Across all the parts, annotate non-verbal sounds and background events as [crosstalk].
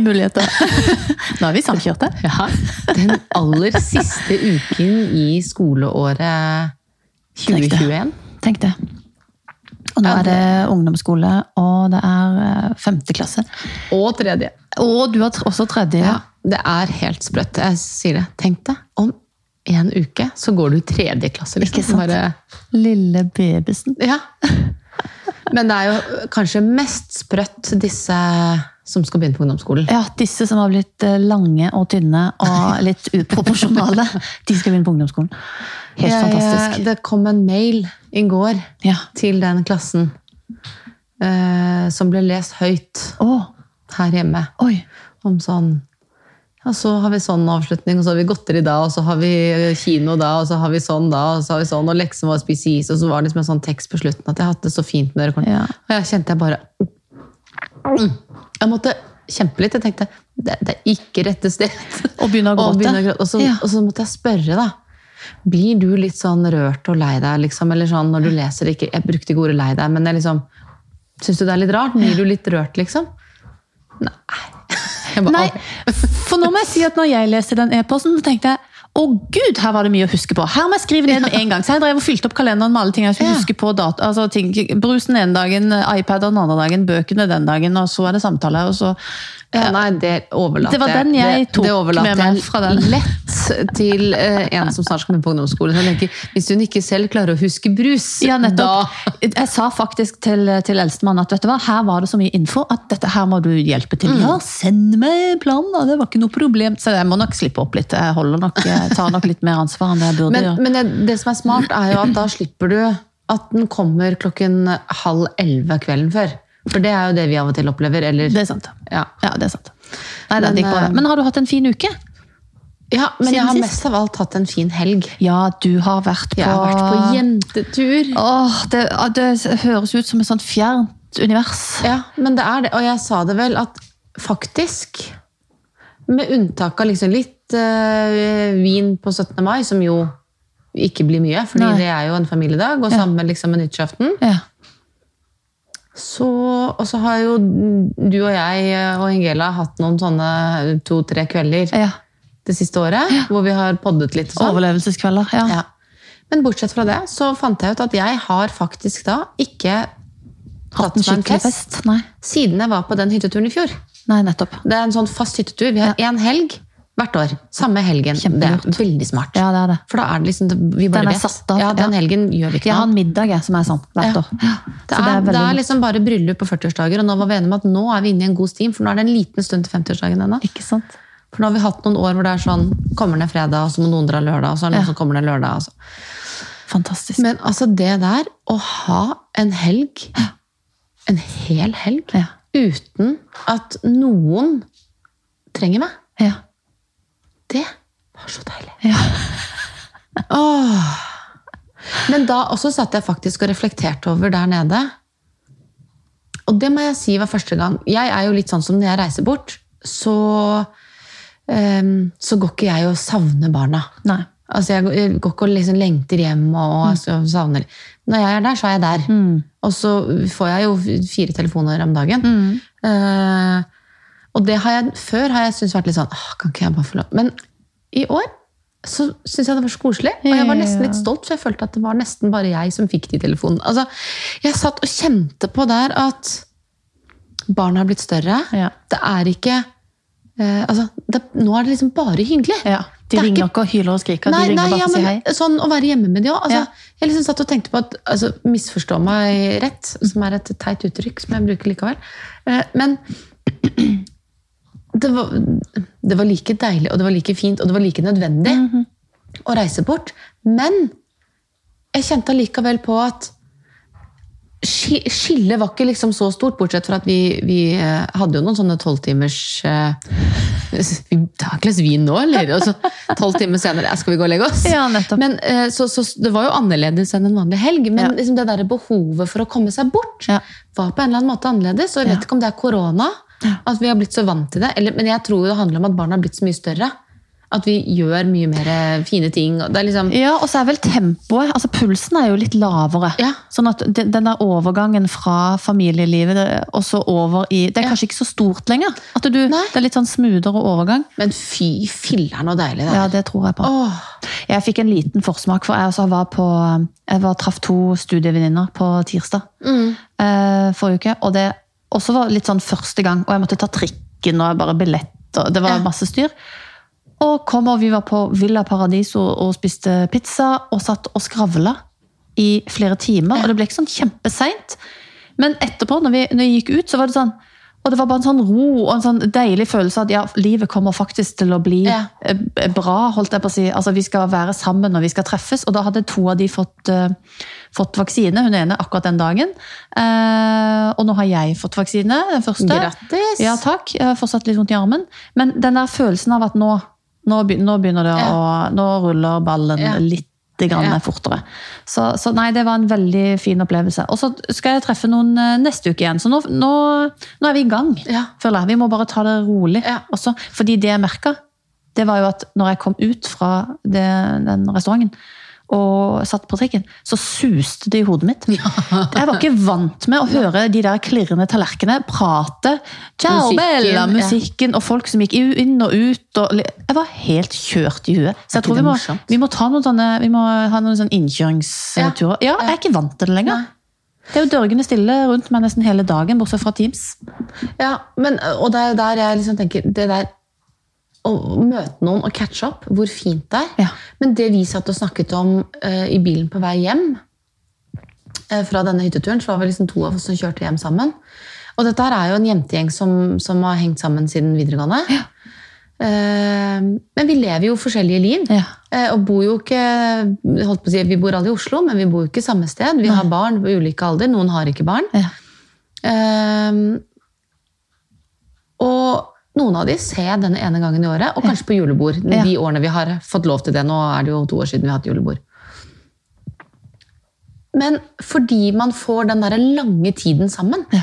Nye muligheter. [laughs] Nå er vi samkjørte. Ja, Den aller siste uken i skoleåret 2021. Tenk det. Og nå er det ungdomsskole, og det er eh, femte klasse. Og tredje. Og du har også tredje. Ja, det er helt sprøtt. Jeg sier det. Tenk deg, om en uke så går du tredje klasse. Liksom. Ikke sant? Bare, Lille babysen. ja. Men det er jo kanskje mest sprøtt disse som skal begynne på ungdomsskolen. Ja, disse som har blitt eh, lange og tynne og [laughs] litt uproporsjonale, de skal begynne på ungdomsskolen. Helt Jeg- fantastisk. Det kom en mail i går Ja. til den klassen eh, som ble lest høyt oh. her hjemme. oi. Om sånn ja, så har vi sånn avslutning, og så har vi godteri da, og så har vi kino da, og så har vi sånn da, og så har vi sånn, og leksen var å spise is, og så var det liksom en sånn tekst på slutten at jeg har hatt det så fint med dere. Ja. Og jeg kjente jeg bare Mm. Jeg måtte kjempe litt. Jeg tenkte det, det er ikke rette sted. Og begynne å [laughs] Og, gråte. begynne å gråte. og, så, Ja. og så måtte jeg spørre, da. Blir du litt sånn rørt og lei deg, liksom? Eller sånn når du leser ikke Jeg brukte ikke ordet lei deg, men jeg liksom Syns du det er litt rart? Blir du litt rørt, liksom? Nei. [laughs] Bare, Nei, for nå må jeg si at når jeg leser den e-posten, så tenkte jeg å gud, her var det mye å huske på. Her må jeg skrive ned med en gang. Så jeg drev og fylte opp kalenderen med alle ting jeg skulle Ja. huske på. Data, altså ting, brusen den ene dagen, iPad den andre dagen, bøkene den dagen, og så er det samtale. og så... Ja, nei, det overlater Det var den jeg tok det det med meg fra den. Lett til eh, en som snart skal begynne på ungdomsskolen. Så jeg tenker, hvis hun ikke selv klarer å huske brus, Ja, nettopp. da Jeg sa faktisk til, til eldstemann at vet du hva, her var det så mye info at dette her må du hjelpe til. Mm. Ja, send meg planen, det var ikke noe problem. Så jeg må nok slippe opp litt. Jeg, holder nok, jeg tar nok litt mer ansvar enn det jeg burde Men, gjøre. men det, som er smart, er jo at da slipper du at den kommer klokken halv elleve kvelden før. For det er jo det vi av og til opplever. Eller, Det er sant. ja. Ja, det er sant. Nei, det Men, eh, Men har du hatt en fin uke? ja, men Siden jeg har sist. mest av alt hatt en fin helg. Ja, du har vært på Jeg har vært på jentetur. Åh, det, det høres ut som et sånt fjernt univers. Ja, men det er det. Og jeg sa det vel at faktisk, med unntak av liksom litt eh, vin på 17. mai, som jo ikke blir mye, fordi Nei. det er jo en familiedag, og Ja. sammen liksom med nyttårsaften, Ja. så, og så har jo du og jeg og Ingela hatt noen sånne to-tre kvelder ja. det siste året, hvor vi har poddet litt og sånn. Overlevelseskvelder. Ja. Ja. Men bortsett fra det, så fant jeg ut at jeg har faktisk da ikke Hatt meg en skikkelig fest siden jeg var på den hytteturen i fjor. Nei, nettopp. Det er en sånn fast hyttetur. Vi har én helg hvert år. Samme helgen. Det er veldig smart. Ja, det er det. For da er det liksom Vi bare Den er vet. satt av, Ja, den helgen gjør vi ikke noe. Jeg har en middag jeg, som er sånn hvert Ja. år. Det er, det er det er liksom bare bryllup på 40-årsdager, og nå var vi enige om at nå er vi inne i en god stim, for nå er det en liten stund til 50-årsdagen ennå. Ikke sant? For nå har vi hatt noen år hvor det er sånn Kommer ned fredag, og så må noen dra lørdag, og så er det noen som kommer ned lørdag. Altså. Fantastisk. Men altså, det der å ha en helg, en hel helg, uten at noen trenger meg, Ja. Det var så deilig. Ja. [laughs] Åh. Men da også satt jeg faktisk og reflekterte over der nede. Og det må jeg si var første gang. Jeg er jo litt sånn som når jeg reiser bort, så, um, så går ikke jeg og savner barna. Nei. Altså jeg, går- ikke og liksom lengter hjem og mm. savner Når jeg er der, så er jeg der. Mm. Og så får jeg jo fire telefoner om dagen. Eh, og det har jeg, før har jeg syntes vært litt sånn Åh, Kan ikke jeg bare få lov? Men i år så syns jeg det var så koselig. Og jeg var nesten litt stolt, for jeg følte at det var nesten bare jeg som fikk de telefonene. Altså, jeg satt og kjente på der at barna har blitt større. Ja. Det er ikke eh, altså, det, Nå er det liksom bare hyggelig. Ja. De er ringer ikke- ikke og hyler og skriker. Nei, de ringer nei bare ja, for å si hei. sånn å være hjemme med de òg. Altså, Ja. Jeg liksom satt og tenkte på at altså, Misforstå meg rett, som er et teit uttrykk som jeg bruker likevel. Eh, Men det var, det var like deilig, og det var like fint, og det var like nødvendig Mhm. å reise bort. Men jeg kjente allikevel på at ski- Skillet var ikke liksom så stort, bortsett fra at vi, vi eh, hadde jo noen sånne tolvtimers uh, Vi tar et glass vin nå, eller? Og så tolv timer senere skal vi gå og legge oss. Ja, nettopp. Men, uh, så, så det var jo annerledes enn en vanlig helg, men Ja. liksom det der behovet for å komme seg bort Ja. var på en eller annen måte annerledes. Og jeg vet ikke om det er korona, at vi har blitt så vant til det, eller, men jeg tror det handler om at barna har blitt så mye større. At vi gjør mye mer fine ting. Det er liksom Ja, og så er vel tempoet altså Pulsen er jo litt lavere. Ja. Sånn at den der overgangen fra familielivet og så over i Det er Ja. kanskje ikke så stort lenger. At du, Nei. Det er litt sånn smoothere overgang. Men fy filler'n så deilig det Ja, er. det tror jeg på. Åh, Jeg fikk en liten forsmak, for jeg også var på Jeg var, traff to studievenninner på tirsdag mm. eh, forrige uke. Og det også var litt sånn første gang, og jeg måtte ta trikken og bare billett. og Det var masse styr. Og kom, og vi var på Villa Paradiso og spiste pizza og satt og skravla i flere timer. Og det ble ikke sånn kjempeseint. Men etterpå, når vi, når vi gikk ut, så var det sånn og det var bare en sånn ro og en sånn deilig følelse at ja, livet kommer faktisk til å bli Ja. eh, bra. holdt jeg på å si. Altså, Vi skal være sammen når vi skal treffes. Og da hadde to av de fått, uh, fått vaksine. Hun ene akkurat den dagen. Uh, og nå har jeg fått vaksine, den første. Grattis! Ja, takk. Jeg har fortsatt litt vondt i armen. Men den der følelsen av at nå, nå, be- nå begynner det å Nå ruller ballen Ja. litt Ja. fortere. Så, så nei, det var en veldig fin opplevelse. Og så skal jeg treffe noen eh, neste uke igjen, så nå, nå, nå er vi i gang. Ja. Føler jeg. Vi må bare ta det rolig Ja. også. Fordi det jeg merka, det var jo at når jeg kom ut fra det, den restauranten og satt på trikken, så suste det i hodet mitt. Jeg var ikke vant med å høre de der klirrende tallerkenene prate. Ciao, Musikken, bella, musikken, og folk som gikk inn og ut. Og, jeg var helt kjørt i huet. Så jeg tror vi må, vi må ta noen vi må ha noen sånne innkjøringsturer. Ja, jeg er ikke vant til det lenger. Det er jo dørgende stille rundt meg nesten hele dagen, bortsett fra Teams. Ja, men, og det er der jeg liksom tenker Det der å møte noen og catche opp, hvor fint det er. Ja. Men det vi satt og snakket om uh, i bilen på vei hjem uh, fra denne hytteturen, så var vi liksom to av oss som kjørte hjem sammen. Og dette her er jo en jentegjeng som, som har hengt sammen siden videregående. Eh, men vi lever jo forskjellige liv. Ja. Og bor jo ikke holdt på å si, Vi bor alle i Oslo, men vi bor jo ikke samme sted. Vi har barn på ulike alder. Noen har ikke barn. Ja. Og noen av de ser jeg denne ene gangen i året, og kanskje på julebord. De årene vi har fått lov til det. Nå er det jo to år siden vi har hatt julebord. Men fordi man får den der lange tiden sammen, Ja.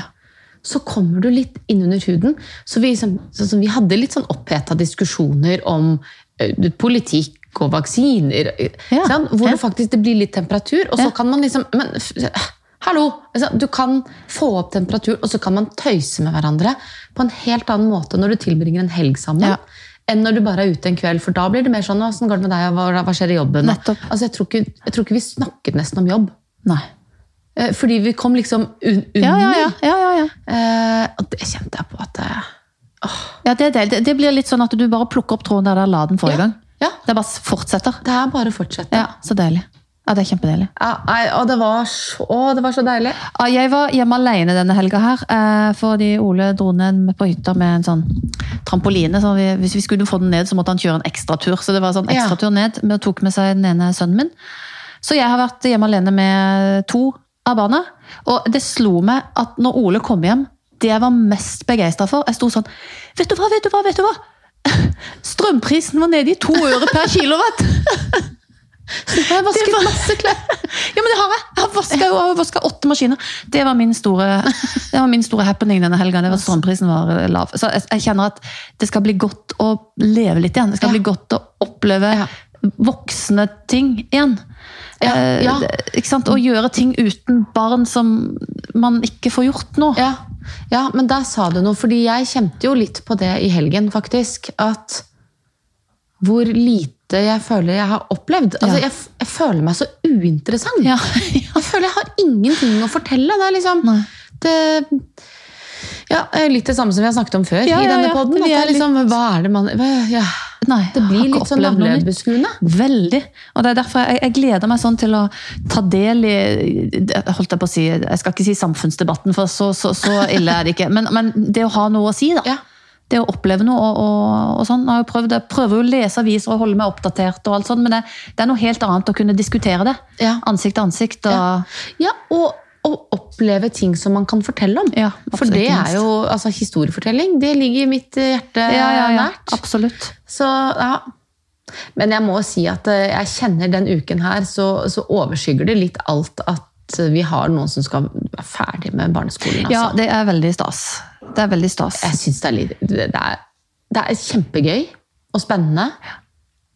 så kommer du litt innunder huden. Så vi, så, så vi hadde litt sånn oppheta diskusjoner om eh, politikk og vaksiner. eh, Ja, Sånn, Hvor ja. det faktisk det blir litt temperatur, og så kan man liksom men, f- Hallo! Altså, Du kan få opp temperatur, og så kan man tøyse med hverandre på en helt annen måte når du tilbringer en helg sammen. Ja. Enn når du bare er ute en kveld, for da blir det mer sånn Åssen går det med deg, og hva, hva skjer i jobben? Nettopp. Altså, jeg, tror ikke, jeg tror ikke vi snakket nesten om jobb. Nei. Eh, Fordi vi kom liksom un under. Ja, ja, ja. ja, ja, ja. Eh, og det kjente jeg på at eh, Ja, det, det, det blir litt sånn at du bare plukker opp tråden der du la den forrige Ja. gang. Ja, Det bare fortsetter. det er bare å fortsette. Ja, Så deilig. Ja, det er kjempedeilig. Ja, og det var, så, å, det var så deilig. Ja, jeg var hjemme alene denne helga her, eh, fordi Ole dro ned på hytta med en sånn trampoline. Så vi, hvis vi skulle få den ned, så måtte han kjøre en ekstratur. Så det var sånn ekstratur ned, men tok med seg den ene sønnen min. Så jeg har vært hjemme alene med to av barna. Og det slo meg at når Ole kom hjem, det jeg var mest begeistra for Jeg sto sånn Vet du hva, vet du hva, vet du hva? [laughs] Strømprisen var nede i to øre per kilowatt! [laughs] Jeg har vasket var- masse klær. [laughs] Ja, men det har jeg! Jeg har vasket, åtte maskiner. Det var min store, [laughs] det var min store happening denne helga. Det var strømprisen var eh, lav. Så jeg, jeg kjenner at det skal bli godt å leve litt igjen. Det skal Ja. bli godt å oppleve Ja. voksne ting igjen. Ja, Eh, ja. Eh? Å gjøre ting uten barn som man ikke får gjort nå. Ja, ja, men der sa du noe, fordi jeg kjente jo litt på det i helgen, faktisk. At hvor lite jeg føler jeg har opplevd. Altså, jeg, jeg føler meg så uinteressant. [laughs] Ja, Jeg føler jeg har ingenting å fortelle. Det er liksom Nei. det, ja, Litt det samme som vi har snakket om før i denne poden. Er liksom, hva er det man hva, ja. Nei, Det blir litt sånn navlebeskuende. Veldig. Og det er derfor jeg, jeg gleder meg sånn til å ta del i holdt Jeg på å si, jeg skal ikke si samfunnsdebatten, for så, så, så ille er det ikke. Men, men det å ha noe å si, da. Det å oppleve noe og, og, og sånn. Jeg, prøvd, jeg prøver å lese aviser og holde meg oppdatert, og alt sånt, men det, det er noe helt annet å kunne diskutere det. Ja. Ansikt til ansikt. Og, Ja. Ja, og, å oppleve ting som man kan fortelle om. Ja, For det er jo, altså Historiefortelling det ligger mitt hjerte ja, ja, ja, nært. Absolutt. Så ja. Men jeg må si at eh, jeg kjenner den uken her, så, så overskygger det litt alt at vi har noen som skal være ferdig med barneskolen. Altså. Ja, det er veldig stas. Det er veldig stas. Jeg syns det er litt det er, det er kjempegøy og spennende.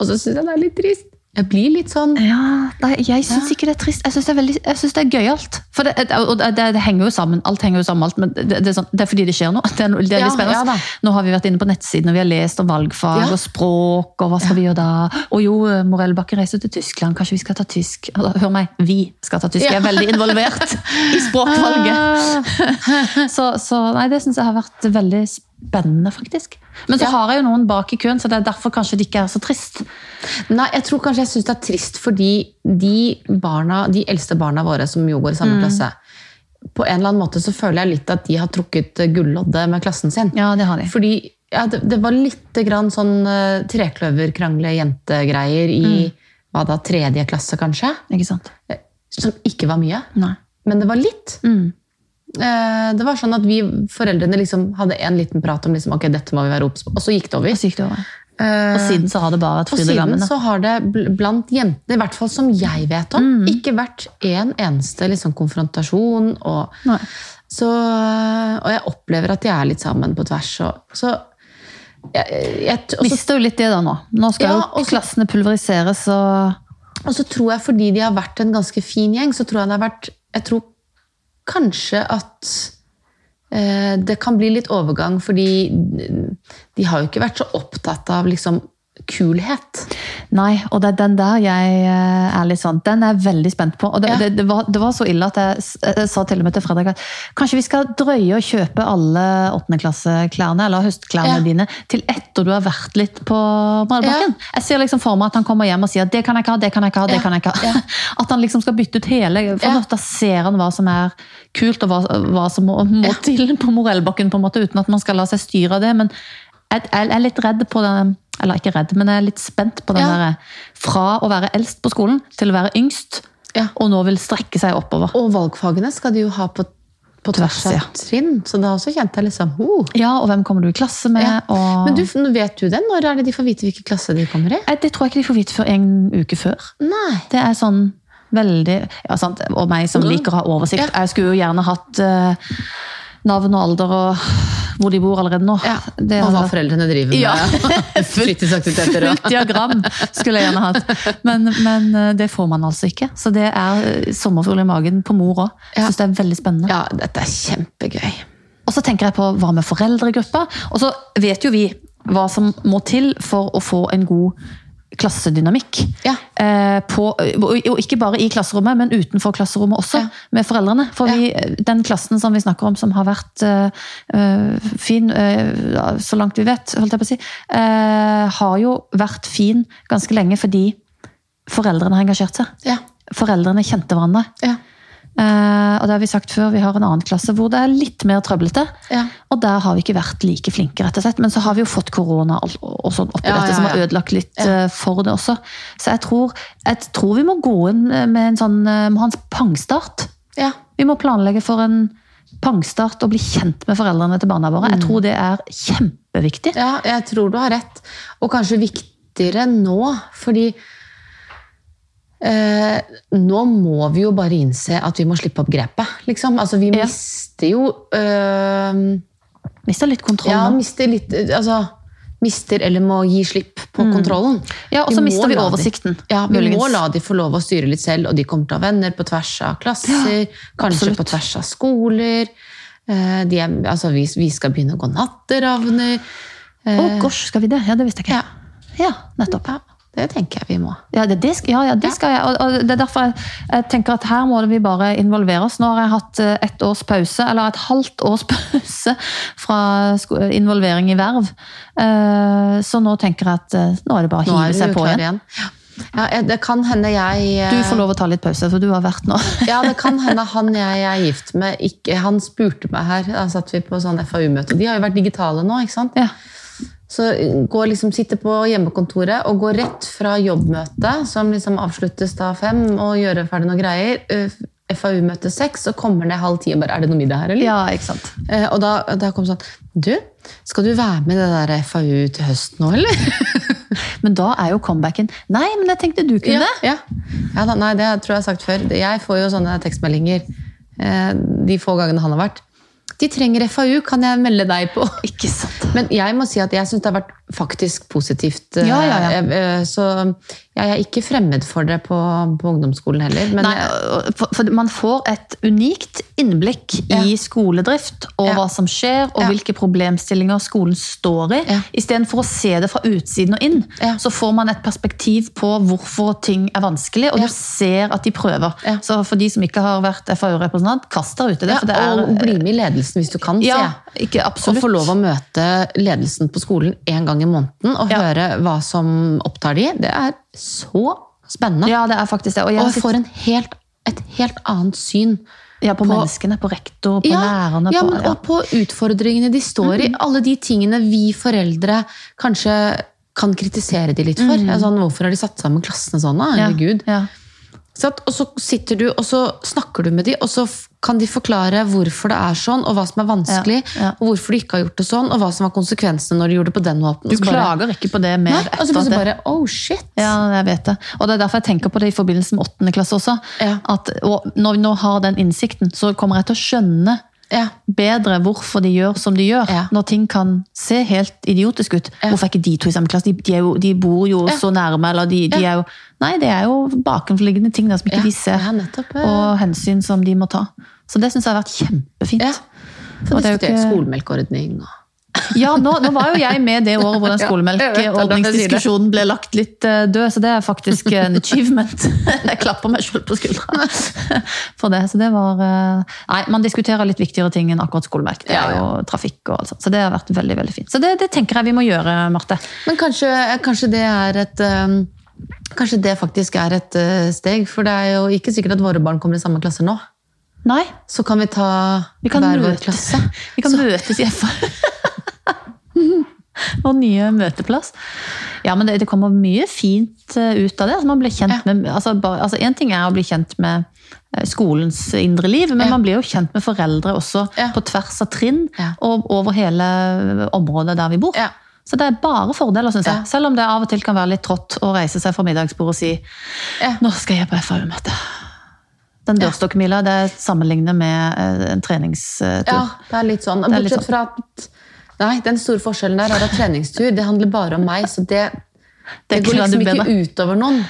Og så syns jeg det er litt trist. Jeg blir litt sånn Ja, nei, jeg syns ikke det er trist. Jeg syns det er, veldig, jeg synes det er gøyalt. For det, og det, det, det henger jo sammen. Alt henger jo sammen, alt, men det, det, er, sånn, det er fordi det skjer noe. [laughs] Det er, det litt spennende. ja. Nå har vi vært inne på nettsiden og vi har lest om valgfag Ja. og språk, og hva skal vi gjøre da? Og jo, Morell Bakken reiser til Tyskland, kanskje vi skal ta tysk? Hør meg, vi skal ta tysk. Jeg er veldig involvert [laughs] i språkvalget. [laughs] Så, så nei, det syns jeg har vært veldig spennende, faktisk. Men så Ja. har jeg jo noen bak i køen, så det er derfor kanskje det ikke er så trist. Nei, jeg tror kanskje jeg syns det er trist fordi de barna, de eldste barna våre som jo går i samme klasse, på en eller annen måte så føler jeg litt at de har trukket gulloddet med klassen sin. Ja, det har de. Fordi ja, det, det var litt grann sånn uh, trekløverkrangle-jentegreier i hva da, tredje klasse, kanskje. Ikke sant? Eh, Som ikke var mye, Nei. men det var litt. Mm. Eh, det var sånn at vi foreldrene liksom hadde en liten prat om liksom, ok, dette må vi være obs på, og så gikk det over. Og så gikk det over. Eh, Og siden så har det bare vært og gammen. og siden så har det blant jentene, i hvert fall som jeg vet om, ikke vært en eneste liksom, konfrontasjon. Og, så, og jeg opplever at de er litt sammen på tvers. Og, så jeg, jeg, Mister jo litt det da nå. Nå skal Ja, jo klassene pulveriseres og og så tror jeg fordi de har vært en ganske fin gjeng, så tror jeg det har vært Jeg tror kanskje at eh, det kan bli litt overgang, fordi de har jo ikke vært så opptatt av liksom kulhet. Nei, og det er den der jeg eh, er litt sånn Den er jeg veldig spent på. Og det, Ja. det, det, var, det var så ille at jeg, jeg sa til og med til Fredrik at kanskje vi skal drøye og kjøpe alle åttendeklasseklærne eller høstklærne Ja. dine til etter du har vært litt på Malbakken. Jeg ser liksom for meg at han kommer hjem og sier det kan jeg ikke ha, det kan jeg ikke ha, det Ja. kan jeg ikke ha. [laughs] At han liksom skal bytte ut hele For Ja. da ser han hva som er kult, og hva, hva som må, må til på Morellbakken, på en måte, uten at man skal la seg styre av det. Men jeg, jeg er litt redd på den Eller ikke redd, men jeg er litt spent på den Ja. derre Fra å være eldst på skolen til å være yngst, Ja. og nå vil strekke seg oppover. Og valgfagene skal de jo ha på, på tvers av ja. trinn, så da også kjente jeg liksom oh. Ja, og hvem kommer du i klasse med? ja. Og... Men du, vet du det? Når er det de får vite hvilken klasse de kommer i? Eh, Det tror jeg ikke de får vite før en uke før. Nei. Det er sånn veldig ja, sant? Og meg som liker å ha oversikt. Ja. Jeg skulle jo gjerne hatt eh, navn og alder og hvor de bor allerede nå. Ja. Det og hva foreldrene driver med. Ja. [laughs] Fritidsaktiviteter og Fullt diagram skulle jeg gjerne hatt. Men, men eh, det får man altså ikke. Så det er eh, sommerfugl i magen på mor òg. Ja. Syns det er veldig spennende. Ja, dette er kjempegøy. Og så tenker jeg på hva med foreldregruppa? Og så vet jo vi hva som må til for å få en god klassedynamikk. Ja. Eh, på, og ikke bare i klasserommet, men utenfor klasserommet også, Ja. med foreldrene. For Ja. vi, den klassen som vi snakker om, som har vært eh, eh, fin, eh, så langt vi vet, holdt jeg på å si, eh, har jo vært fin ganske lenge fordi foreldrene har engasjert seg. Ja. Foreldrene kjente hverandre. Eh, og det har vi sagt før, vi har en annen klasse hvor det er litt mer trøblete. Ja. Og der har vi ikke vært like flinke, rett og slett. Men så har vi jo fått korona og, og sånn oppi Ja, dette, ja, som har ødelagt litt eh, for det også. Så jeg tror, jeg tror vi må gå inn med en sånn eh, må ha en pangstart. ja. Vi må planlegge for en pangstart og bli kjent med foreldrene til barna våre. Mm. Jeg tror det er kjempeviktig. Ja, jeg tror du har rett. Og kanskje viktigere nå, fordi eh, nå må vi jo bare innse at vi må slippe opp grepet. Liksom. Altså, vi Ja. mister jo eh, Mister litt kontroll Ja, mister litt Altså mister eller må gi slipp på kontrollen. Ja, og så mister vi de- oversikten. Ja, vi muligens. må la de få lov å styre litt selv, og de kommer til å ha venner på tvers av klasser, kanskje absolutt. på tvers av skoler. Eh, De er, altså, vi, vi skal begynne å gå natteravner. Å, gosh, skal vi det? Ja, det visste jeg ikke. Ja, nettopp. Ja, det tenker jeg vi må. Ja, det, det, ja, ja, det skal jeg. Og, og det er derfor jeg, jeg tenker at her må vi bare involvere oss. Nå har jeg hatt eh, et års pause, eller et halvt års [laughs] pause fra involvering i verv. Eh, Så nå tenker jeg at eh, nå er det bare å hive seg på igjen. igjen. Ja, det kan hende jeg Du får lov å ta litt pause, for du har vært nå. [laughs] Ja, det kan hende han [laughs] jeg er gift med ikke, Han spurte meg her, da satt vi på sånn FAU-møte. De har jo vært digitale nå, ikke sant? Ja. Så gå liksom, sitte på hjemmekontoret og gå rett fra jobbmøtet, som liksom avsluttes da fem, og gjøre ferdig noen greier. FAU-møte seks, og kommer ned halv ti og bare Er det noe middag her, eller? ja, ikke sant. Eh, og da, da kom sånn Du, skal du være med i det der FAU til høsten nå, eller? [laughs] Men da er jo comebacken Nei, men jeg tenkte du kunne. Ja, ja da, nei, det tror jeg jeg har sagt før. Jeg får jo sånne tekstmeldinger eh, de få gangene han har vært. De trenger FAU, kan jeg melde deg på? [laughs] Ikke sant. Men jeg må si at jeg syns det har vært faktisk positivt. Ja, ja, ja. eh, eh, Så ja, jeg er ikke fremmed for det på, på ungdomsskolen heller. Men Nei, for, for man får et unikt innblikk i skoledrift og Ja. hva som skjer, og Ja. hvilke problemstillinger skolen står i. Ja. Istedenfor å se det fra utsiden og inn, Ja. så får man et perspektiv på hvorfor ting er vanskelig, og Ja. du ser at de prøver. Ja. Så for de som ikke har vært FAU-representant, kast deg ut det. for det er, og bli med i ledelsen hvis du kan, sier ja, jeg. Og få lov å møte ledelsen på skolen en gang i måneden og Ja. høre hva som opptar de, det er så spennende. Ja, det er faktisk det. Og jeg og jeg får en helt, et helt annet syn Ja, på, på- menneskene, på rektor, på ja, lærerne. ja, på, ja. og på utfordringene de står i. Alle de tingene vi foreldre kanskje kan kritisere de litt for. Ja, Sånn, hvorfor har de satt sammen klassene sånn? da? Ja, Herregud. Ja. Og så sitter du, og så snakker du med de, og så kan de forklare hvorfor det er sånn, og hva som er vanskelig, Ja, ja. og hvorfor de ikke har gjort det sånn, og hva som var konsekvensene når de gjorde det på den måten. Du bare- klager ikke på det mer Nei, og så etter det bare Oh, shit! Ja, jeg vet det. Og det er derfor jeg tenker på det i forbindelse med åttende klasse også. Ja. At, og når vi nå har den innsikten, så kommer jeg til å skjønne Ja. bedre hvorfor de gjør som de gjør. Ja. Når ting kan se helt idiotisk ut. Ja. Hvorfor er ikke de to i samme klasse? De, de, jo, de bor jo så nærme. Eller de, de er jo, nei, det er jo bakenforliggende ting der som ikke de ser. Nettopp. Og hensyn som de må ta. Så det syns jeg har vært kjempefint. Ja. Så Og det er jo ikke- skolemelkordning og Ja, nå, nå var jo jeg med det året hvor den skolemelkordningsdiskusjonen ble lagt litt eh, død, så det er faktisk en achievement. [laughs] Jeg klapper meg selv på skuldra [laughs] for det. Så det var eh, Nei, man diskuterer litt viktigere ting enn akkurat skolemelk. Det er jo trafikk og alt sånt. Så det har vært veldig, veldig fint. Så det, det tenker jeg vi må gjøre, Marte. Men kanskje, kanskje det er et um, Kanskje det faktisk er et steg, for det er jo ikke sikkert at våre barn kommer i samme klasse nå. Nei, Så kan vi ta vi kan, hver vår klasse. vi kan møtes i FA. [laughs] [laughs] Vår nye møteplass. Ja, men det, det kommer mye fint eh, ut av det. Altså, man blir kjent med, altså, bare, altså, en ting er å bli kjent med eh, skolens indre liv, men Ja. man blir jo kjent med foreldre også Ja. på tvers av trinn Ja. og over hele området der vi bor. Så det er bare fordeler, syns jeg. Selv om det av og til kan være litt trått å reise seg fra middagsbordet og si Ja. nå skal jeg på FAU-møte. Den dørstokkmila det sammenligner med eh, en treningstur. Ja, det er litt sånn. Bortsett fra at Nei, den store forskjellen der er at treningstur det handler bare om meg, så det, det, Det går liksom ikke utover noen.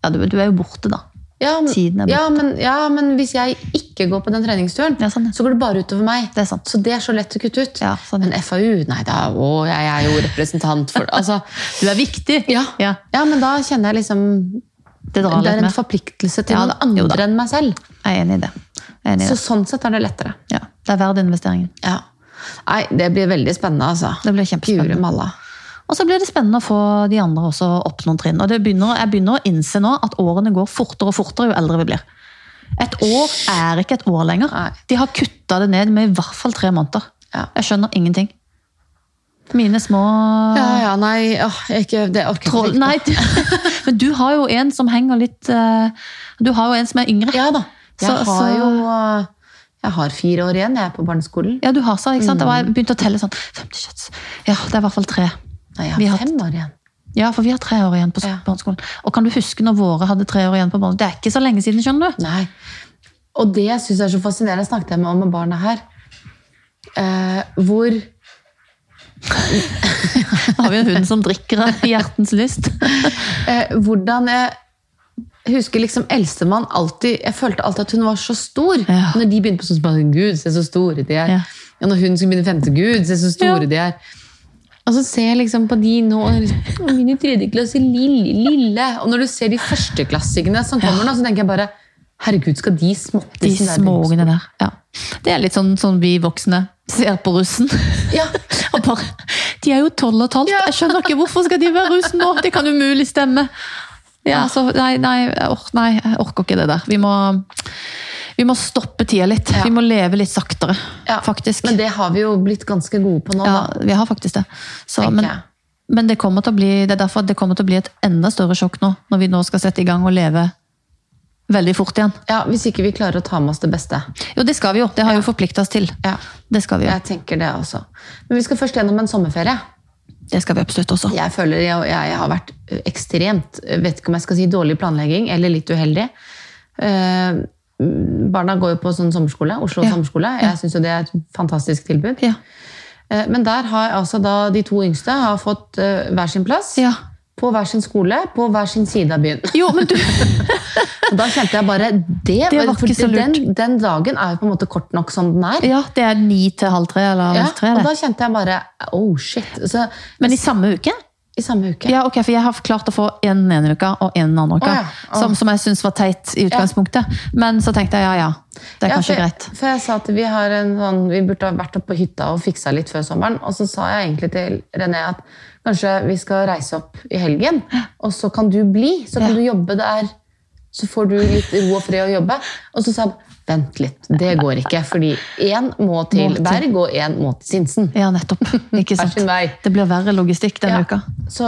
Ja, du, du er jo borte, da. Ja, men, Tiden er ja, men, ja, men hvis jeg ikke går på den treningsturen, Ja, sånn, ja. så går det bare utover meg. Det er sant. Så det er så lett å kutte ut. Ja, sånn. Men FAU, nei da, å, jeg er jo representant for [laughs] altså, Du er viktig! ja. Ja, ja, men da kjenner jeg liksom det drar Det er en med. forpliktelse til noen andre enn meg selv. Jeg er enig i det. Enig i Så sånn sett er det lettere. Ja, det er verdt investeringen. Ja. Nei, det blir veldig spennende, altså. Det blir kjempespennende. Og så blir det spennende å få de andre også opp noen trinn. Og det begynner, jeg begynner å innse nå at årene går fortere og fortere jo eldre vi blir. Et år er ikke et år lenger. De har kutta det ned med i hvert fall tre måneder. Jeg skjønner ingenting. Mine små Ja, ja, nei, åh, ikke, det orker jeg troll... ikke. Nei, du- [laughs] men du har jo en som henger litt eh, Du har jo en som er yngre. Ja da. Jeg Så- har jo øh, Jeg har fire år igjen, jeg er på barneskolen. Ja, du har så, ikke sant? Og var jeg begynte å telle sånn 50 kjøtts. Ja, det er i hvert fall tre. Nei, jeg Vi har har- fem år igjen. Ja, for vi har tre år igjen på Ja. barneskolen. Og kan du huske når våre hadde tre år igjen på barneskolen? Det er ikke så lenge siden, skjønner du. Nei. Og det jeg syns er så fascinerende, snakket jeg med om med barna her. Eh, hvor [laughs] Da har vi en hund som drikker av hjertens lyst. [laughs] eh, Hvordan jeg husker liksom eldstemann alltid Jeg følte alltid at hun var så stor. Ja. Når de begynte på sånn, så bare, Gud, se så store de er. Ja. Ja, når hun skulle begynne femte, Gud, se så store de er. Og så ser jeg liksom på de nå liksom, Min i tredje klasse, lille, lille. Og når du ser de førsteklassingene som kommer nå, så tenker jeg bare Herregud, skal de småtte De småungene der. Ja. Det er litt sånn, sånn vi voksne ser på russen. Ja. [laughs] Og bare, de er jo tolv og et halvt. Jeg skjønner ikke hvorfor skal de være russen nå? Det kan umulig stemme. Ja, så nei, nei, or nei, jeg orker ikke det der. Vi må, vi må stoppe tida litt. Ja. Vi må leve litt saktere, Ja, faktisk. Men det har vi jo blitt ganske gode på nå. ja, da, vi har faktisk det. Så, men, men det kommer til å bli, det er derfor det kommer til å bli et enda større sjokk nå, når vi nå skal sette i gang og leve veldig fort igjen. Ja, Hvis ikke vi klarer å ta med oss det beste. Jo, det skal vi jo. Det har vi jo forplikta oss til. Ja, Det skal vi jo. Jeg tenker det også. Men vi skal først gjennom en sommerferie. Det skal vi absolutt også. Jeg føler jeg, jeg har vært ekstremt vet ikke om jeg skal si dårlig planlegging, eller litt uheldig. Eh, barna går jo på sånn sommerskole, Oslo Ja. sommerskole. Jeg syns jo det er et fantastisk tilbud. Ja. Eh, Men der har altså da de to yngste har fått eh, hver sin plass. Ja. På hver sin skole, på hver sin side av byen. Jo, men du [laughs] da kjente jeg bare Det, Det var ikke så lurt. Den, den dagen er jo på en måte kort nok som den er. Ja, det er ni til halv tre eller halv tre. Ja, og da kjente jeg bare Oh, shit. Så, Men i samme uke? I samme uke. Ja, ok, for jeg har klart å få en den ene uka og en den andre uka. Oh, ja. oh. Som, som jeg syns var teit i utgangspunktet. Men så tenkte jeg ja, ja. Det er Ja, kanskje for, greit. For jeg sa at vi, har en sånn, vi burde ha vært oppe på hytta og fiksa litt før sommeren. Og så sa jeg egentlig til René at kanskje vi skal reise opp i helgen. Og så kan du bli. Så kan Ja. du jobbe der. Så får du litt ro og fred å jobbe. Og så sa han vent litt, det går ikke. Fordi én må til Berg, og én må til Sinsen. Ja, nettopp. Ikke sant? Det blir verre logistikk denne Ja. uka. Så,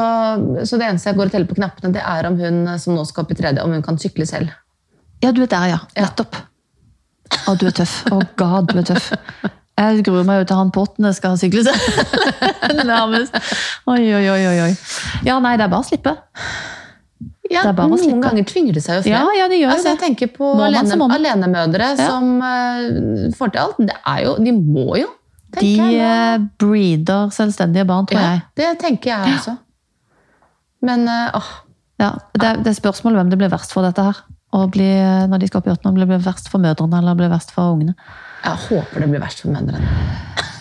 så det eneste jeg går og teller på knappene, det er om hun som nå skal opp i tredje, om hun kan sykle selv. Ja, du er der, ja. Nettopp. Å, du er tøff. Å, god, du er tøff. Jeg gruer meg jo til han på åttende skal sykle seg. [laughs] Nærmest. Oi, oi, oi, oi. Ja, nei, det er bare å slippe. Ja, Noen ganger tvinger det seg jo frem. Ja, ja, det gjør altså, det. Jeg tenker på alene, alenemødre Ja. som uh, får til alt. Det er jo, de må jo, De jeg. eh, breeder selvstendige barn, tror jeg. det tenker jeg også. Men eh, åh, Ja, det, det er spørsmålet hvem det blir verst for dette her. Bli, når de skal opp i åttende, om det blir verst for mødrene eller blir verst for ungene. Jeg håper det blir verst for mødrene.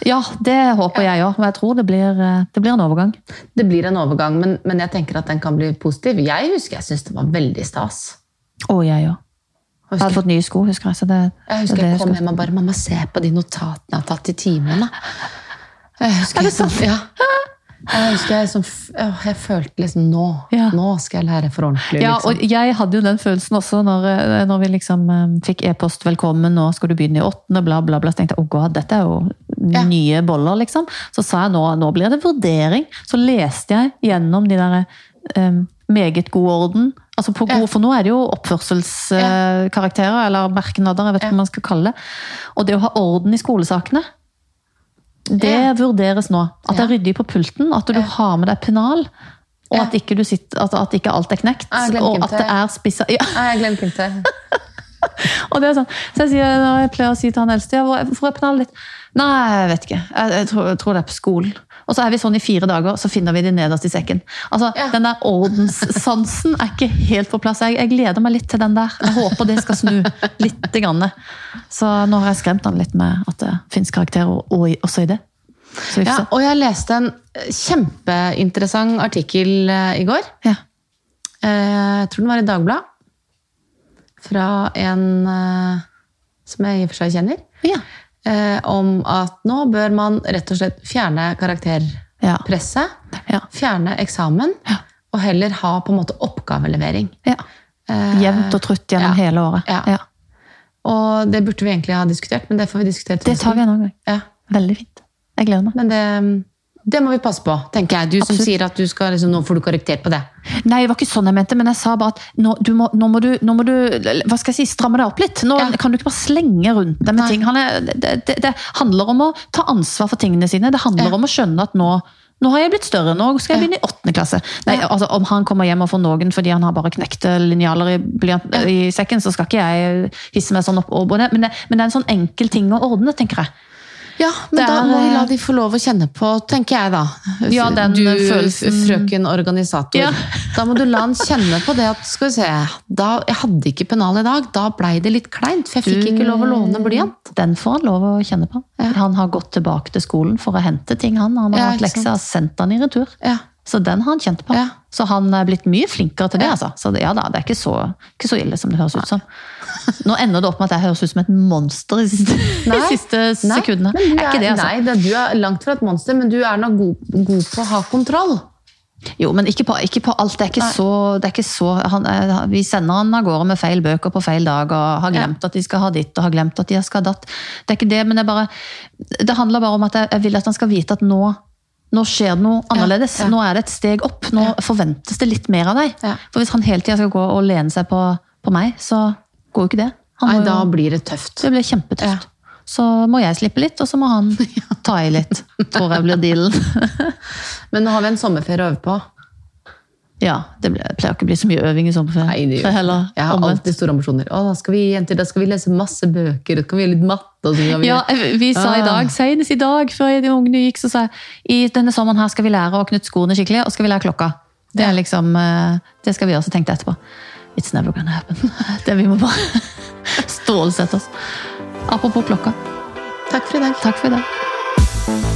Ja, det håper jeg òg, men jeg tror det blir, eh, det blir en overgang. Det blir en overgang, men, men jeg tenker at den kan bli positiv. Jeg husker jeg syntes det var veldig stas. Og jeg òg. Jeg hadde fått nye sko, husker jeg. Så det, jeg, husker det jeg kom hjem og bare 'Mamma, se på de notatene jeg har tatt i timene'. Jeg husker Er det sant? sant? ja. Jeg husker jeg, som, jeg følte liksom nå, Ja. nå skal jeg lære for ordentlig. Ja, liksom. og jeg hadde jo den følelsen også når, eh, når vi liksom eh, fikk e-post 'velkommen, nå skal du begynne i åttende', bla, bla, bla. Så tenkte jeg 'å god, dette er jo Ja. nye boller', liksom. Så sa jeg nå, nå blir det vurdering. Så leste jeg gjennom de der um, meget god orden. Altså på Ja. For nå er det jo oppførselskarakterer, eller merknader, jeg vet ikke Ja. hva man skal kalle det. Og det å ha orden i skolesakene, det Ja. vurderes nå. At det er ryddig på pulten, at du Ja. har med deg pennal. Og at ikke, du sitter, at, at ikke alt er knekt. Jeg Og at det. er spissa ja, Nei, jeg glemte ikke. [laughs] og det er sånn. Så jeg, sier, jeg pleier å si til han eldste ja, hvor- hvorfor er pennalet ditt? Nei, jeg vet ikke. Jeg, jeg, tror, jeg tror det er på skolen. Og så er vi sånn i fire dager, så finner vi de nederst i sekken. Altså, Ja. Den der ordenssansen er ikke helt på plass. Jeg, jeg gleder meg litt til den der. Jeg håper det skal snu litt. Grann. Så nå har jeg skremt han litt med at det fins karakterer og- også i det. Så Ja, og jeg leste en eh, kjempeinteressant artikkel eh, i går. Ja. Eh, Jeg tror den var i Dagbladet. Fra en som jeg i og for seg kjenner. Ja. Eh, Om at nå bør man rett og slett fjerne karakterpresset. Ja. Fjerne eksamen. Ja. Og heller ha på en måte oppgavelevering. ja. Eh, Jevnt og trutt gjennom ja. hele året. Ja. Ja. Og det burde vi egentlig ha diskutert, men det får vi diskutere Det tar vi en annen gang. Ja. Veldig fint. Jeg gleder meg. Men det, det må vi passe på, tenker jeg. Du som Absolutt. sier at du skal, liksom, nå får du korrektert på det. Nei, det var ikke sånn jeg mente, men jeg sa bare at nå, du må, nå, må, du, nå må du hva skal jeg si, stramme deg opp litt. Nå Ja. kan du ikke bare slenge rundt deg med Nei. ting. Han er, det, det, det handler om å ta ansvar for tingene sine. Det handler Ja. om å skjønne at nå, nå har jeg blitt større, nå skal jeg begynne i åttende klasse. Nei, Ja. altså Om han kommer hjem og får noen fordi han har bare knekte linjaler i, i sekken, så skal ikke jeg hisse meg sånn opp over det. Men, det. men det er en sånn enkel ting å ordne, tenker jeg. Ja, men er, da må vi la eh, de få lov å kjenne på, tenker jeg da. Ja, den du, følelsen- frøken organisator. Ja. [laughs] Da må du la han kjenne på det at, skal vi se, da, jeg hadde ikke pennal i dag, da blei det litt kleint, for jeg fikk ikke lov å låne blyant. Den får han lov å kjenne på. Ja. Han har gått tilbake til skolen for å hente ting, han. Han har Ja, hatt lekser, sendt han i retur. Ja. Så den har han kjent på. Ja. Så han er blitt mye flinkere til det. Ja. altså. Så det, ja da, det er ikke så, ikke så ille som det høres ut som. Nå ender det opp med at jeg høres ut som et monster i siste, [laughs] Nei. siste Nei, sekundene. du er ikke det, altså. Nei, det, du er langt fra et monster, men du er nok god, god på å ha kontroll. Jo, men ikke på, ikke på alt. Det er ikke Nei. så, det er ikke så han, er- Vi sender han av gårde med feil bøker på feil dag og har glemt at de skal ha ditt og har glemt at de skal ha datt. Det er ikke det, men det er bare Det handler bare om at jeg, jeg vil at han skal vite at nå nå skjer det noe annerledes. ja. Nå er det et steg opp. Nå Ja. forventes det litt mer av deg. Ja. For hvis han hele tida skal gå og lene seg på, på meg, så går jo ikke det. Nei, må da blir det tøft. det blir kjempetøft. Så må jeg slippe litt, og så må han [laughs] ta i litt. Tror jeg blir dealen. [laughs] Men nå har vi en sommerferie å øve på. Ja, det pleier ikke å bli så mye øving i sommerferien. Nei, det gjør heller Jeg har omvendt. alltid store ambisjoner. Å, da skal vi jenter, da skal vi lese masse bøker, da skal vi gjøre litt matte. Vi... Ja, vi sa i Ah. dag, senest i dag, før de ungene gikk, så sa jeg i denne sommeren her skal vi lære å knytte skoene skikkelig, og skal vi lære klokka. Det er liksom, eh, det skal vi også tenke etterpå. It's never gonna happen. [laughs] Det vi må bare [laughs] stålsette oss. Apropos klokka. Takk for i dag. Takk for i dag.